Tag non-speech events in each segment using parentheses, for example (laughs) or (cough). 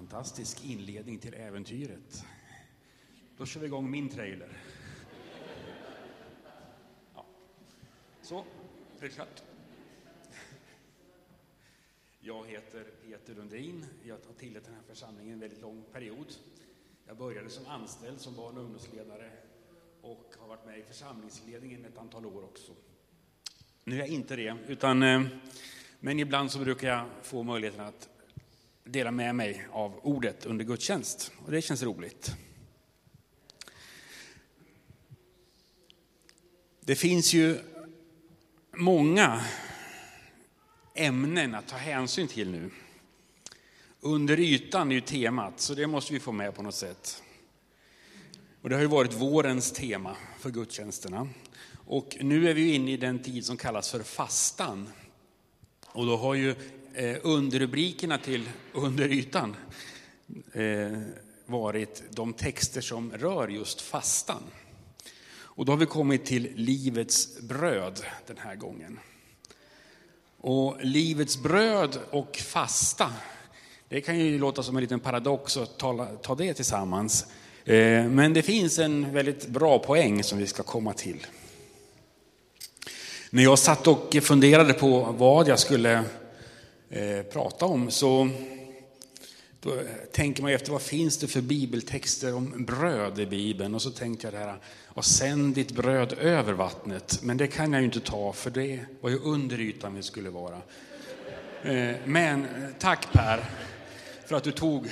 Fantastisk inledning till äventyret. Då kör vi igång min trailer. Ja. Så, klart. Jag heter Peter Lundin. Jag har tillhört den här församlingen en väldigt lång period. Jag började som anställd som barn och ungdomsledare och har varit med i församlingsledningen ett antal år också. Nu är jag inte det, utan, eh, men ibland så brukar jag få möjligheten att dela med mig av ordet under gudstjänst. Och det känns roligt. Det finns ju många ämnen att ta hänsyn till nu. Under ytan är ju temat, så det måste vi få med på något sätt. Och det har ju varit vårens tema för gudstjänsterna. Och nu är vi inne i den tid som kallas för fastan. Och då har ju Eh, underrubrikerna till Under ytan eh, varit de texter som rör just fastan. Och då har vi kommit till livets bröd den här gången. Och livets bröd och fasta, det kan ju låta som en liten paradox att ta, ta det tillsammans. Eh, men det finns en väldigt bra poäng som vi ska komma till. När jag satt och funderade på vad jag skulle eh, prata om så då tänker man efter vad finns det för bibeltexter om bröd i Bibeln? Och så tänkte jag det här, och sänd ditt bröd över vattnet. Men det kan jag ju inte ta, för det var ju under ytan vi skulle vara. Eh, men tack Per, för att du tog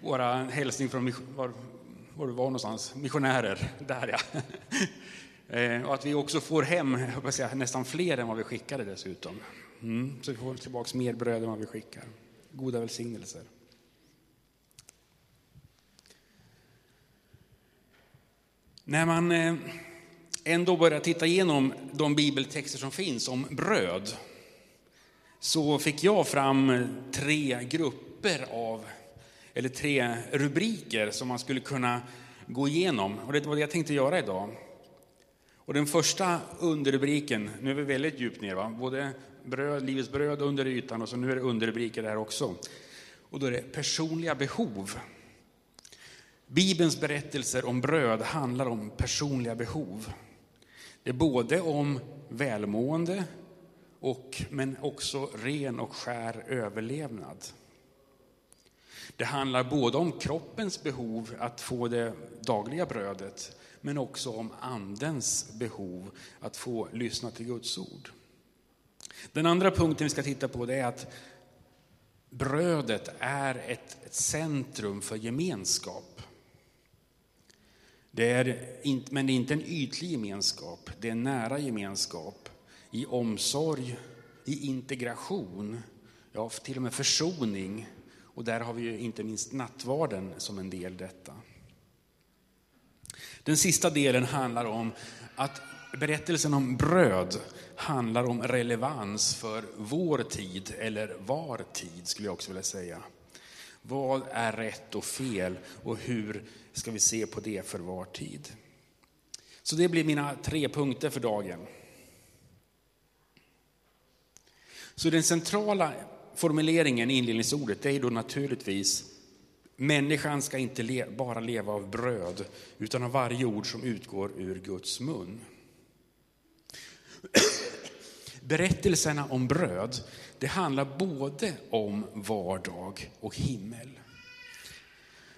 våra hälsning från var, var du var någonstans, missionärer, där ja. Eh, och att vi också får hem säga, nästan fler än vad vi skickade dessutom. Mm, så vi får tillbaka mer bröd än vad vi skickar. Goda välsignelser. När man eh, ändå börjar titta igenom de bibeltexter som finns om bröd så fick jag fram tre grupper av, eller tre rubriker som man skulle kunna gå igenom. Och det var det jag tänkte göra idag. Och den första underrubriken, nu är vi väldigt djupt ner, va? både bröd, livets bröd under ytan och så nu är det underrubriker där också. Och då är det personliga behov. Bibelns berättelser om bröd handlar om personliga behov. Det är både om välmående, och, men också ren och skär överlevnad. Det handlar både om kroppens behov att få det dagliga brödet, men också om andens behov att få lyssna till Guds ord. Den andra punkten vi ska titta på är att brödet är ett, ett centrum för gemenskap. Det är inte, men det är inte en ytlig gemenskap, det är en nära gemenskap i omsorg, i integration, ja till och med försoning. Och där har vi ju inte minst nattvarden som en del detta. Den sista delen handlar om att berättelsen om bröd handlar om relevans för vår tid, eller var tid skulle jag också vilja säga. Vad är rätt och fel och hur ska vi se på det för var tid? Så det blir mina tre punkter för dagen. Så den centrala formuleringen i inledningsordet är då naturligtvis Människan ska inte le bara leva av bröd, utan av varje ord som utgår ur Guds mun. (coughs) Berättelserna om bröd, det handlar både om vardag och himmel.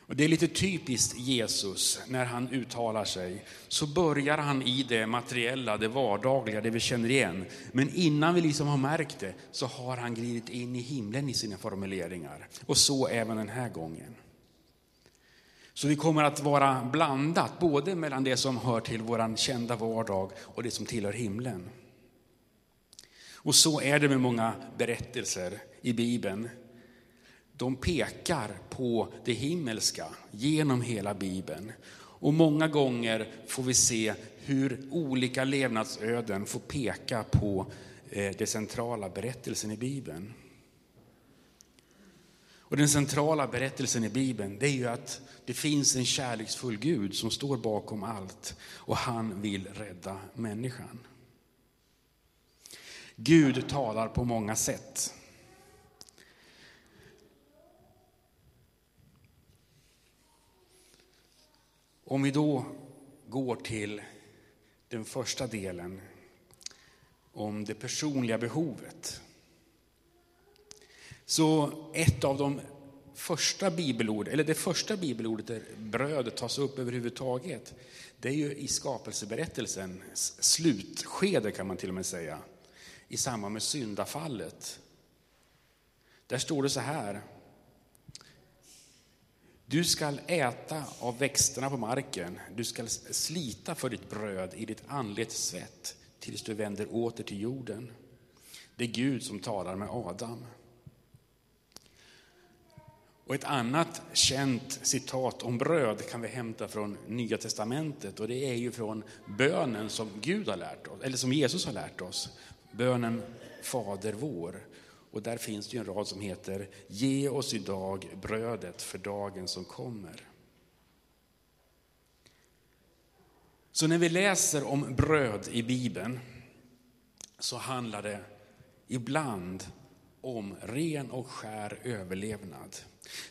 Och det är lite typiskt Jesus när han uttalar sig. Så börjar han i det materiella, det vardagliga, det vi känner igen. Men innan vi liksom har märkt det så har han glidit in i himlen i sina formuleringar. Och så även den här gången. Så det kommer att vara blandat, både mellan det som hör till vår kända vardag och det som tillhör himlen. Och så är det med många berättelser i Bibeln. De pekar på det himmelska genom hela Bibeln. Och många gånger får vi se hur olika levnadsöden får peka på eh, den centrala berättelsen i Bibeln. Och den centrala berättelsen i Bibeln det är ju att det finns en kärleksfull Gud som står bakom allt och han vill rädda människan. Gud talar på många sätt. Om vi då går till den första delen om det personliga behovet så ett av de första bibelord, eller det första bibelordet där brödet tas upp överhuvudtaget, det är ju i skapelseberättelsens slutskede kan man till och med säga, i samband med syndafallet. Där står det så här. Du skall äta av växterna på marken, du skall slita för ditt bröd i ditt anletes svett tills du vänder åter till jorden. Det är Gud som talar med Adam. Och ett annat känt citat om bröd kan vi hämta från Nya Testamentet och det är ju från bönen som Gud har lärt oss, eller som Jesus har lärt oss. Bönen Fader vår. Och där finns det en rad som heter Ge oss idag brödet för dagen som kommer. Så när vi läser om bröd i Bibeln så handlar det ibland om ren och skär överlevnad.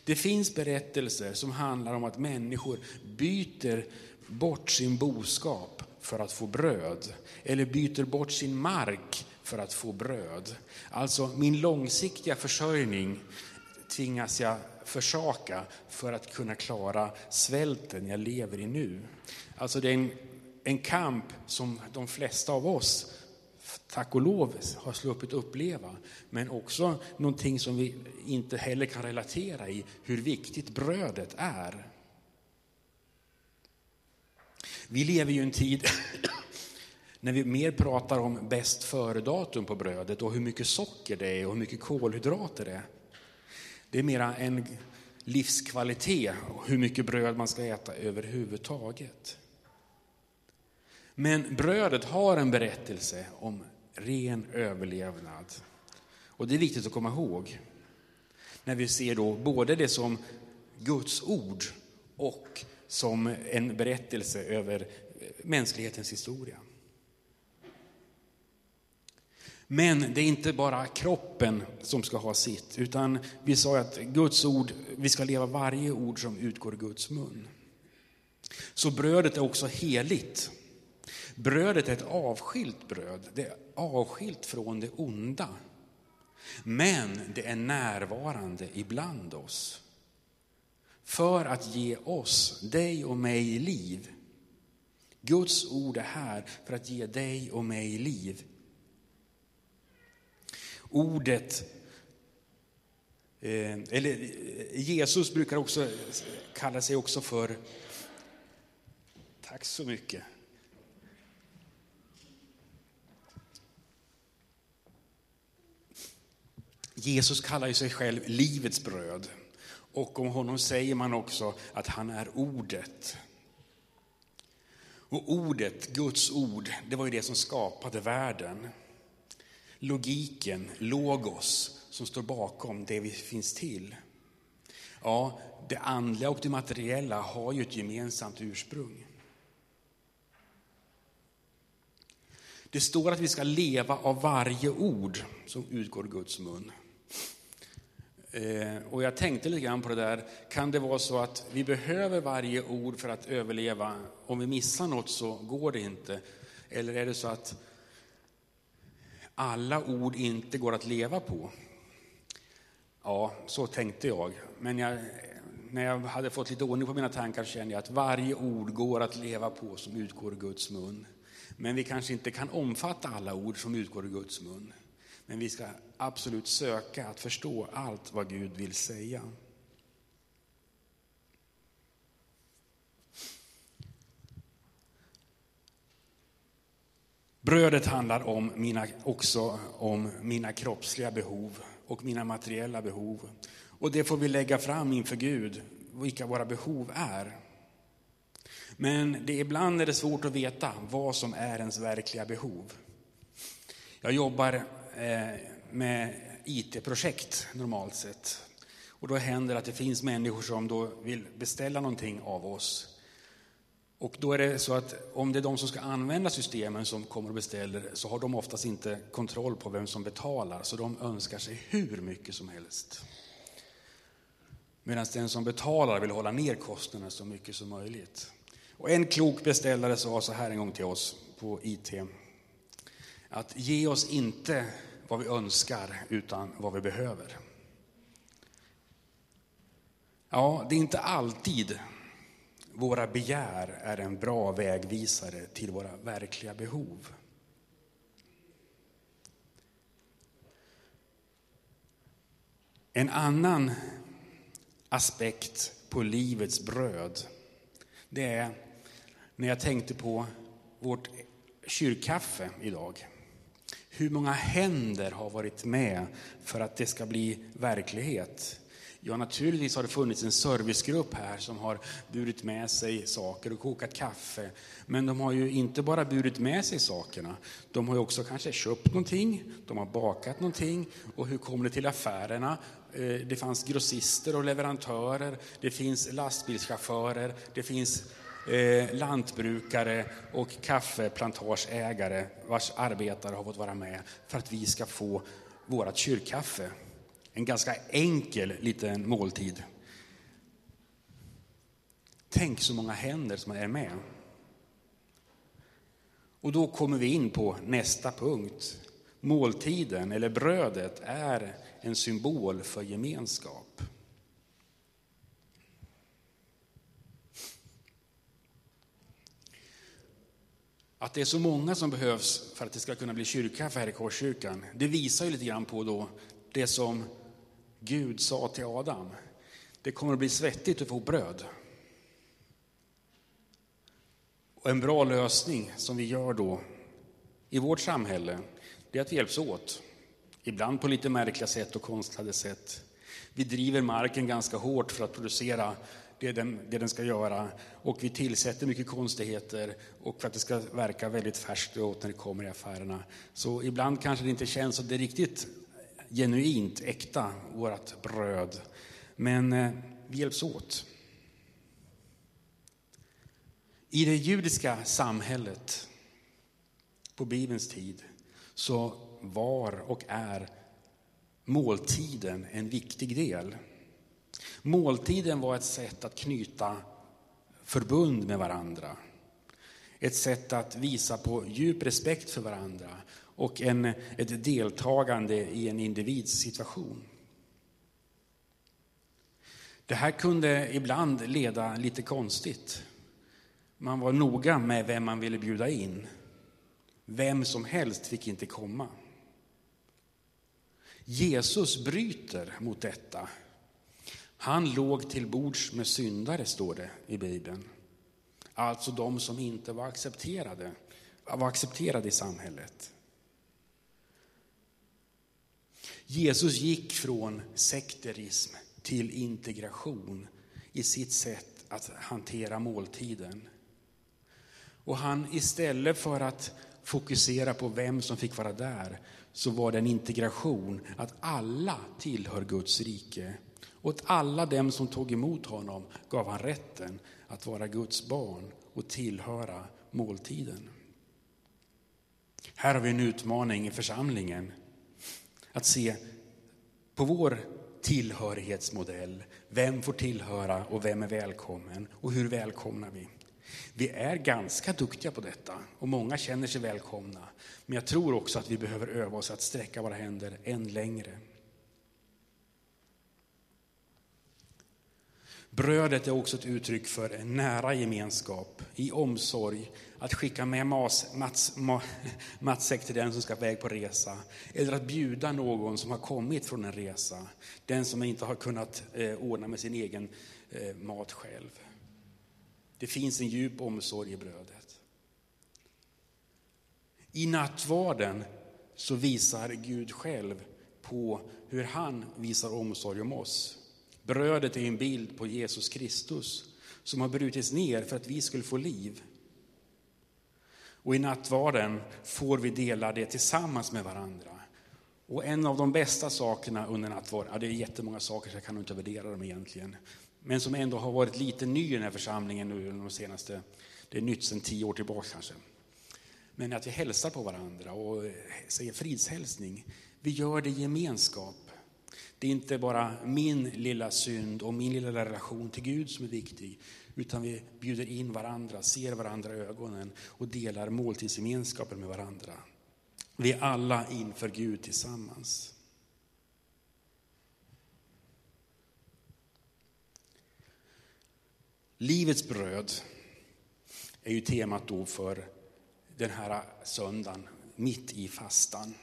Det finns berättelser som handlar om att människor byter bort sin boskap för att få bröd, eller byter bort sin mark för att få bröd. Alltså min långsiktiga försörjning tvingas jag försaka för att kunna klara svälten jag lever i nu. Alltså det är en, en kamp som de flesta av oss tack och lov har sluppit uppleva. Men också någonting som vi inte heller kan relatera i, hur viktigt brödet är. Vi lever ju i en tid (coughs) när vi mer pratar om bäst före-datum på brödet och hur mycket socker det är och hur mycket kolhydrater det är. Det är mera en livskvalitet, hur mycket bröd man ska äta överhuvudtaget. Men brödet har en berättelse om ren överlevnad. Och det är viktigt att komma ihåg. När vi ser då både det som Guds ord och som en berättelse över mänsklighetens historia. Men det är inte bara kroppen som ska ha sitt, utan vi sa att Guds ord, vi ska leva varje ord som utgår ur Guds mun. Så brödet är också heligt. Brödet är ett avskilt bröd, det är avskilt från det onda. Men det är närvarande ibland oss. För att ge oss, dig och mig, liv. Guds ord är här för att ge dig och mig liv. Ordet, eh, eller eh, Jesus brukar också eh, kalla sig också för, tack så mycket, Jesus kallar sig själv livets bröd. Och om honom säger man också att han är ordet. Och ordet, Guds ord, det var ju det som skapade världen. Logiken, logos, som står bakom det vi finns till. Ja, det andliga och det materiella har ju ett gemensamt ursprung. Det står att vi ska leva av varje ord som utgår Guds mun. Eh, och jag tänkte lite grann på det där, kan det vara så att vi behöver varje ord för att överleva? Om vi missar något så går det inte. Eller är det så att alla ord inte går att leva på? Ja, så tänkte jag. Men jag, när jag hade fått lite ordning på mina tankar kände jag att varje ord går att leva på som utgår ur Guds mun. Men vi kanske inte kan omfatta alla ord som utgår ur Guds mun. Men vi ska absolut söka att förstå allt vad Gud vill säga. Brödet handlar om mina, också om mina kroppsliga behov och mina materiella behov. Och det får vi lägga fram inför Gud, vilka våra behov är. Men det, ibland är det svårt att veta vad som är ens verkliga behov. Jag jobbar Eh, med IT-projekt normalt sett. Och då händer det att det finns människor som då vill beställa någonting av oss. Och då är det så att om det är de som ska använda systemen som kommer och beställer så har de oftast inte kontroll på vem som betalar, så de önskar sig hur mycket som helst. Medan den som betalar vill hålla ner kostnaderna så mycket som möjligt. Och en klok beställare sa så här en gång till oss på IT. Att ge oss inte vad vi önskar, utan vad vi behöver. Ja, det är inte alltid våra begär är en bra vägvisare till våra verkliga behov. En annan aspekt på livets bröd, det är när jag tänkte på vårt kyrkkaffe idag. Hur många händer har varit med för att det ska bli verklighet? Ja, naturligtvis har det funnits en servicegrupp här som har burit med sig saker och kokat kaffe. Men de har ju inte bara burit med sig sakerna, de har ju också kanske köpt någonting, de har bakat någonting. Och hur kommer det till affärerna? Eh, det fanns grossister och leverantörer, det finns lastbilschaufförer, det finns eh, lantbrukare och kaffeplantageägare vars arbetare har fått vara med för att vi ska få vårt kyrkkaffe. En ganska enkel liten måltid. Tänk så många händer som är med. Och då kommer vi in på nästa punkt. Måltiden, eller brödet, är en symbol för gemenskap. Att det är så många som behövs för att det ska kunna bli kyrkkaffe här i Korskyrkan, det visar ju lite grann på då det som Gud sa till Adam. Det kommer att bli svettigt att få bröd. Och en bra lösning som vi gör då i vårt samhälle, det är att vi hjälps åt. Ibland på lite märkliga sätt och konstlade sätt. Vi driver marken ganska hårt för att producera det den, det den ska göra. Och vi tillsätter mycket konstigheter och för att det ska verka väldigt färskt och när det kommer i affärerna. Så ibland kanske det inte känns som det är riktigt genuint, äkta, vårt bröd. Men eh, vi hjälps åt. I det judiska samhället på Bibelns tid så var och är måltiden en viktig del. Måltiden var ett sätt att knyta förbund med varandra. Ett sätt att visa på djup respekt för varandra och en, ett deltagande i en individs situation. Det här kunde ibland leda lite konstigt. Man var noga med vem man ville bjuda in. Vem som helst fick inte komma. Jesus bryter mot detta. Han låg till bords med syndare, står det i Bibeln. Alltså de som inte var accepterade, var accepterade i samhället. Jesus gick från sekterism till integration i sitt sätt att hantera måltiden. Och han istället för att fokusera på vem som fick vara där så var det en integration att alla tillhör Guds rike. Åt alla dem som tog emot honom gav han rätten att vara Guds barn och tillhöra måltiden. Här har vi en utmaning i församlingen att se på vår tillhörighetsmodell. Vem får tillhöra och vem är välkommen och hur välkomnar vi? Vi är ganska duktiga på detta och många känner sig välkomna. Men jag tror också att vi behöver öva oss att sträcka våra händer än längre. Brödet är också ett uttryck för en nära gemenskap, i omsorg, att skicka med mas, mats, ma, (laughs) matsäck till den som ska iväg på resa. Eller att bjuda någon som har kommit från en resa, den som inte har kunnat eh, ordna med sin egen eh, mat själv. Det finns en djup omsorg i brödet. I nattvarden så visar Gud själv på hur han visar omsorg om oss. Brödet är en bild på Jesus Kristus som har brutits ner för att vi skulle få liv. Och i nattvarden får vi dela det tillsammans med varandra. Och en av de bästa sakerna under nattvarden, ja det är jättemånga saker så jag kan inte värdera dem egentligen, men som ändå har varit lite ny i den här församlingen nu de senaste, det är nytt sedan tio år tillbaka kanske. Men att vi hälsar på varandra och säger fridshälsning. Vi gör det i gemenskap. Det är inte bara min lilla synd och min lilla relation till Gud som är viktig, utan vi bjuder in varandra, ser varandra i ögonen och delar måltidsgemenskapen med varandra. Vi är alla inför Gud tillsammans. Livets bröd är ju temat då för den här söndagen, mitt i fastan.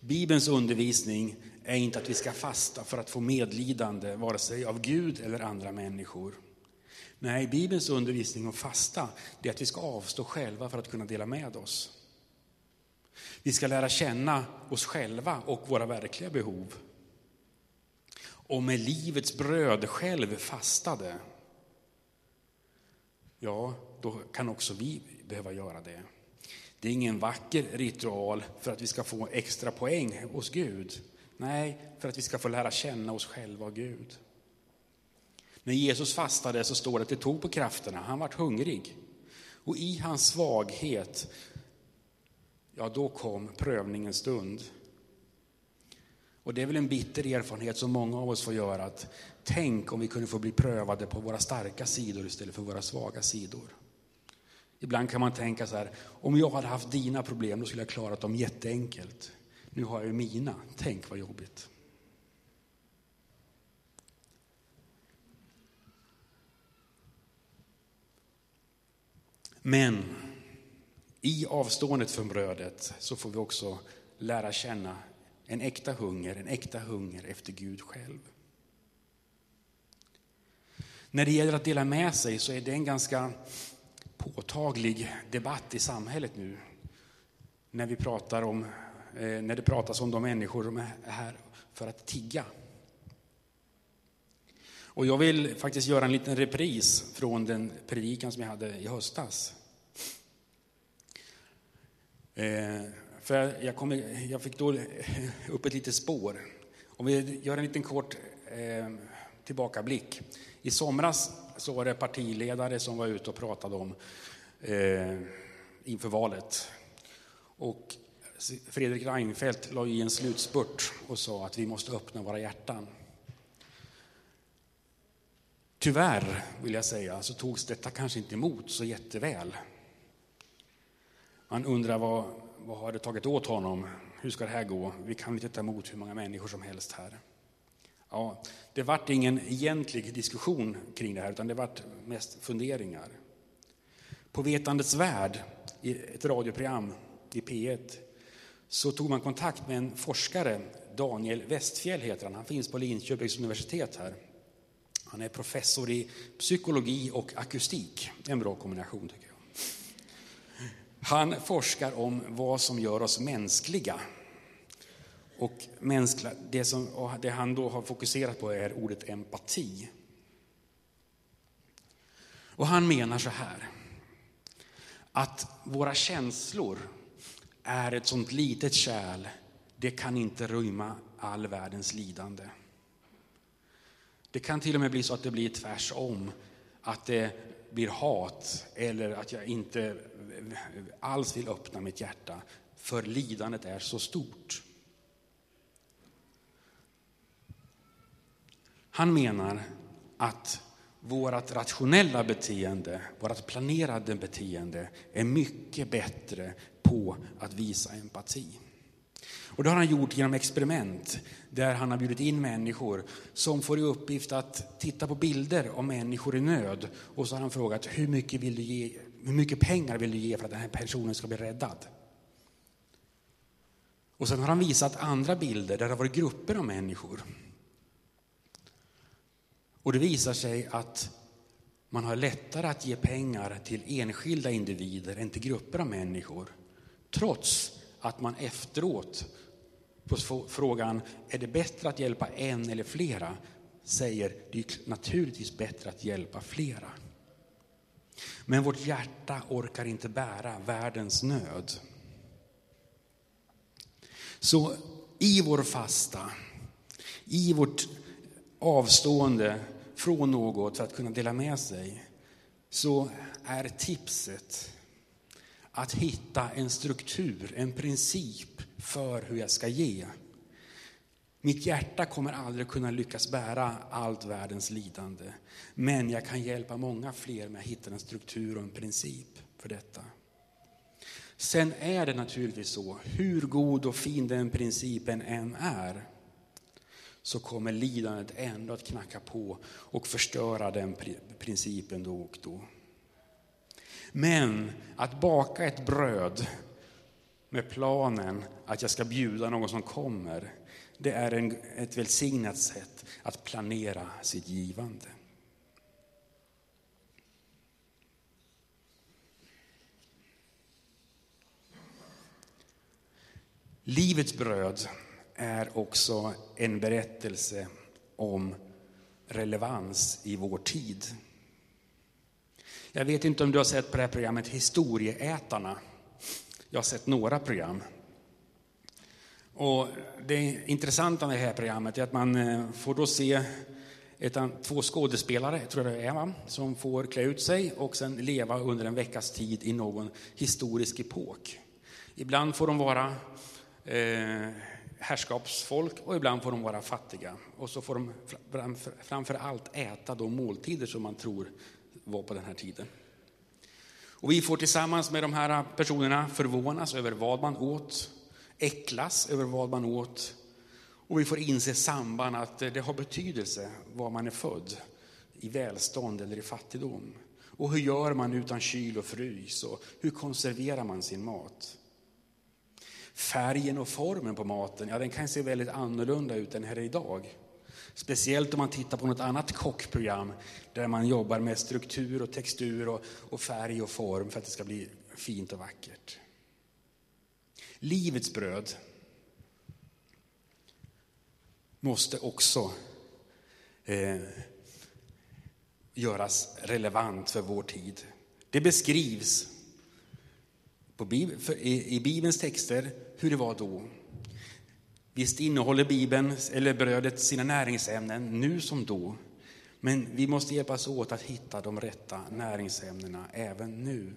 Bibelns undervisning är inte att vi ska fasta för att få medlidande, vare sig av Gud eller andra människor. Nej, Bibelns undervisning om fasta är att vi ska avstå själva för att kunna dela med oss. Vi ska lära känna oss själva och våra verkliga behov. Och med livets bröd själv fastade, ja, då kan också vi behöva göra det. Det är ingen vacker ritual för att vi ska få extra poäng hos Gud. Nej, för att vi ska få lära känna oss själva och Gud. När Jesus fastade så står det att det tog på krafterna, han vart hungrig. Och i hans svaghet, ja då kom prövningens stund. Och det är väl en bitter erfarenhet som många av oss får göra, att tänk om vi kunde få bli prövade på våra starka sidor istället för våra svaga sidor. Ibland kan man tänka så här, om jag hade haft dina problem då skulle jag klarat dem jätteenkelt. Nu har jag ju mina, tänk vad jobbigt. Men i avståendet från brödet så får vi också lära känna en äkta hunger, en äkta hunger efter Gud själv. När det gäller att dela med sig så är det en ganska påtaglig debatt i samhället nu. När, vi pratar om, Eh, när det pratas om de människor som är här för att tigga. Och jag vill faktiskt göra en liten repris från den predikan som jag hade i höstas. Eh, för jag, kom, jag fick då (laughs) upp ett litet spår. Om vi gör en liten kort eh, tillbakablick. I somras så var det partiledare som var ute och pratade om eh, inför valet. Och Fredrik Reinfeldt la i en slutspurt och sa att vi måste öppna våra hjärtan. Tyvärr, vill jag säga, så togs detta kanske inte emot så jätteväl. Man undrar vad, vad har det tagit åt honom? Hur ska det här gå? Vi kan inte ta emot hur många människor som helst här. Ja, det vart ingen egentlig diskussion kring det här, utan det vart mest funderingar. På Vetandets värld, i ett radioprogram i P1, så tog man kontakt med en forskare, Daniel Westfjell heter han, han finns på Linköpings universitet här. Han är professor i psykologi och akustik, en bra kombination tycker jag. Han forskar om vad som gör oss mänskliga. Och mänskliga, det, som, det han då har fokuserat på är ordet empati. Och han menar så här, att våra känslor är ett sånt litet kärl, det kan inte rymma all världens lidande. Det kan till och med bli så att det blir tvärsom, att det blir hat eller att jag inte alls vill öppna mitt hjärta, för lidandet är så stort. Han menar att vårt rationella beteende, vårt planerade beteende är mycket bättre på att visa empati. Och det har han gjort genom experiment där han har bjudit in människor som får i uppgift att titta på bilder av människor i nöd. Och så har han frågat hur mycket, vill du ge, hur mycket pengar vill du ge för att den här personen ska bli räddad? Och sen har han visat andra bilder där det har varit grupper av människor. Och det visar sig att man har lättare att ge pengar till enskilda individer än till grupper av människor. Trots att man efteråt på frågan, är det bättre att hjälpa en eller flera? Säger, det är naturligtvis bättre att hjälpa flera. Men vårt hjärta orkar inte bära världens nöd. Så i vår fasta, i vårt avstående från något för att kunna dela med sig, så är tipset att hitta en struktur, en princip för hur jag ska ge. Mitt hjärta kommer aldrig kunna lyckas bära allt världens lidande. Men jag kan hjälpa många fler med att hitta en struktur och en princip för detta. Sen är det naturligtvis så, hur god och fin den principen än är, så kommer lidandet ändå att knacka på och förstöra den principen då och då. Men att baka ett bröd med planen att jag ska bjuda någon som kommer, det är en, ett välsignat sätt att planera sitt givande. Livets bröd är också en berättelse om relevans i vår tid. Jag vet inte om du har sett på det här programmet Historieätarna. Jag har sett några program. Och det intressanta med det här programmet är att man eh, får då se ett, två skådespelare, tror jag det är, va? som får klä ut sig och sen leva under en veckas tid i någon historisk epok. Ibland får de vara eh, herrskapsfolk och ibland får de vara fattiga. Och så får de framför allt äta de måltider som man tror var på den här tiden. Och vi får tillsammans med de här personerna förvånas över vad man åt, äcklas över vad man åt och vi får inse samband att det har betydelse var man är född, i välstånd eller i fattigdom. Och hur gör man utan kyl och frys och hur konserverar man sin mat? Färgen och formen på maten, ja den kan se väldigt annorlunda ut än här idag. Speciellt om man tittar på något annat kockprogram där man jobbar med struktur och textur och, och färg och form för att det ska bli fint och vackert. Livets bröd måste också eh, göras relevant för vår tid. Det beskrivs på, i, i Bibelns texter hur det var då. Visst innehåller Bibeln, eller brödet, sina näringsämnen nu som då. Men vi måste hjälpas åt att hitta de rätta näringsämnena även nu.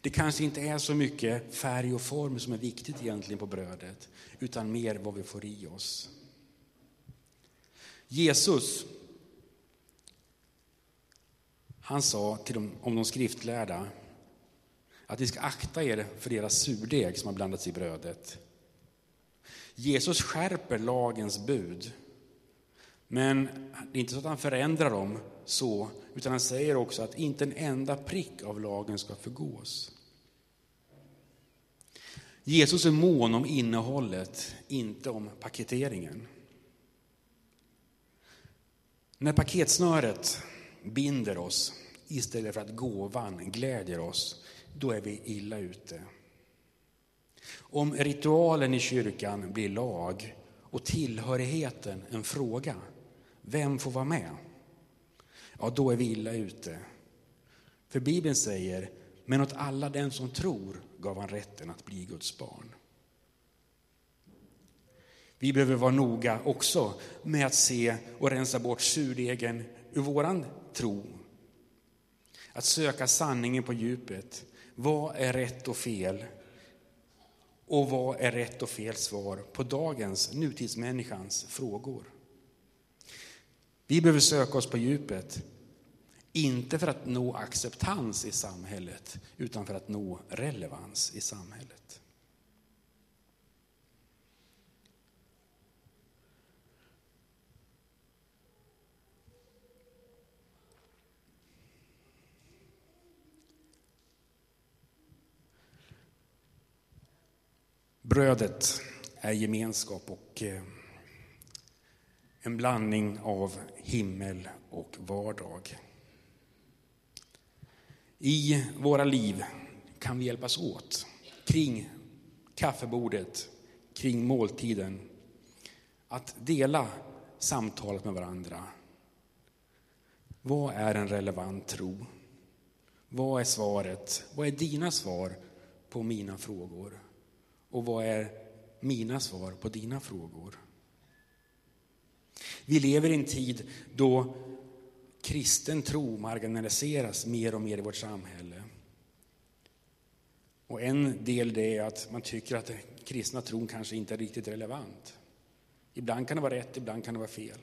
Det kanske inte är så mycket färg och form som är viktigt egentligen på brödet, utan mer vad vi får i oss. Jesus, han sa till dem, om de skriftlärda att ni ska akta er för deras surdeg som har blandats i brödet. Jesus skärper lagens bud. Men det är inte så att han förändrar dem så, utan han säger också att inte en enda prick av lagen ska förgås. Jesus är mån om innehållet, inte om paketeringen. När paketsnöret binder oss istället för att gåvan glädjer oss, då är vi illa ute. Om ritualen i kyrkan blir lag och tillhörigheten en fråga, vem får vara med? Ja, då är vi illa ute. För Bibeln säger, men åt alla den som tror gav han rätten att bli Guds barn. Vi behöver vara noga också med att se och rensa bort surdegen ur våran tro. Att söka sanningen på djupet. Vad är rätt och fel? Och vad är rätt och fel svar på dagens, nutidsmänniskans frågor? Vi behöver söka oss på djupet, inte för att nå acceptans i samhället, utan för att nå relevans i samhället. Brödet är gemenskap och eh, en blandning av himmel och vardag. I våra liv kan vi hjälpas åt kring kaffebordet, kring måltiden, att dela samtalet med varandra. Vad är en relevant tro? Vad är svaret? Vad är dina svar på mina frågor? Och vad är mina svar på dina frågor? Vi lever i en tid då kristen tro marginaliseras mer och mer i vårt samhälle. Och en del det är att man tycker att den kristna tron kanske inte är riktigt relevant. Ibland kan det vara rätt, ibland kan det vara fel.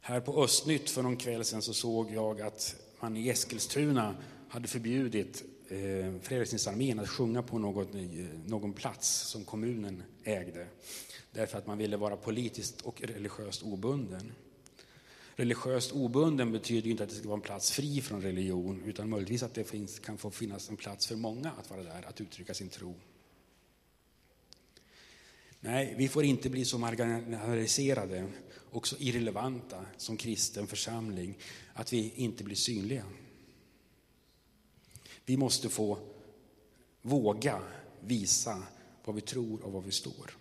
Här på Östnytt för någon kväll sedan så såg jag att man i Eskilstuna hade förbjudit eh, Frälsningsarmén att sjunga på något, eh, någon plats som kommunen ägde. Därför att man ville vara politiskt och religiöst obunden. Religiöst obunden betyder inte att det ska vara en plats fri från religion, utan möjligtvis att det finns, kan få finnas en plats för många att vara där, att uttrycka sin tro. Nej, vi får inte bli så marginaliserade och så irrelevanta som kristen församling att vi inte blir synliga. Vi måste få våga visa vad vi tror och vad vi står.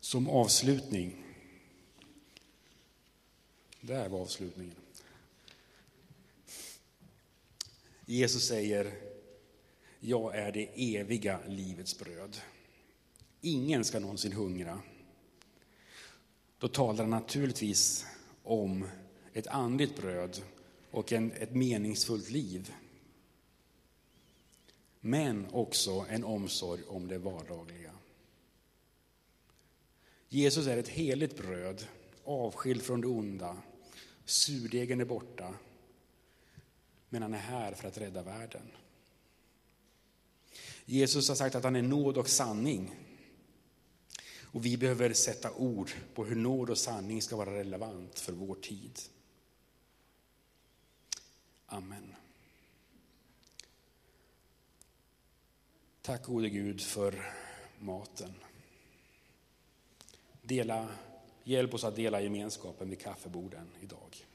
Som avslutning. Där var avslutningen. Jesus säger, jag är det eviga livets bröd. Ingen ska någonsin hungra. Då talar han naturligtvis om ett andligt bröd och en, ett meningsfullt liv. Men också en omsorg om det vardagliga. Jesus är ett heligt bröd, avskild från det onda. Surdegen är borta, men han är här för att rädda världen. Jesus har sagt att han är nåd och sanning. Och vi behöver sätta ord på hur nåd och sanning ska vara relevant för vår tid. Amen. Tack gode Gud för maten. Dela, hjälp oss att dela gemenskapen vid kaffeborden idag.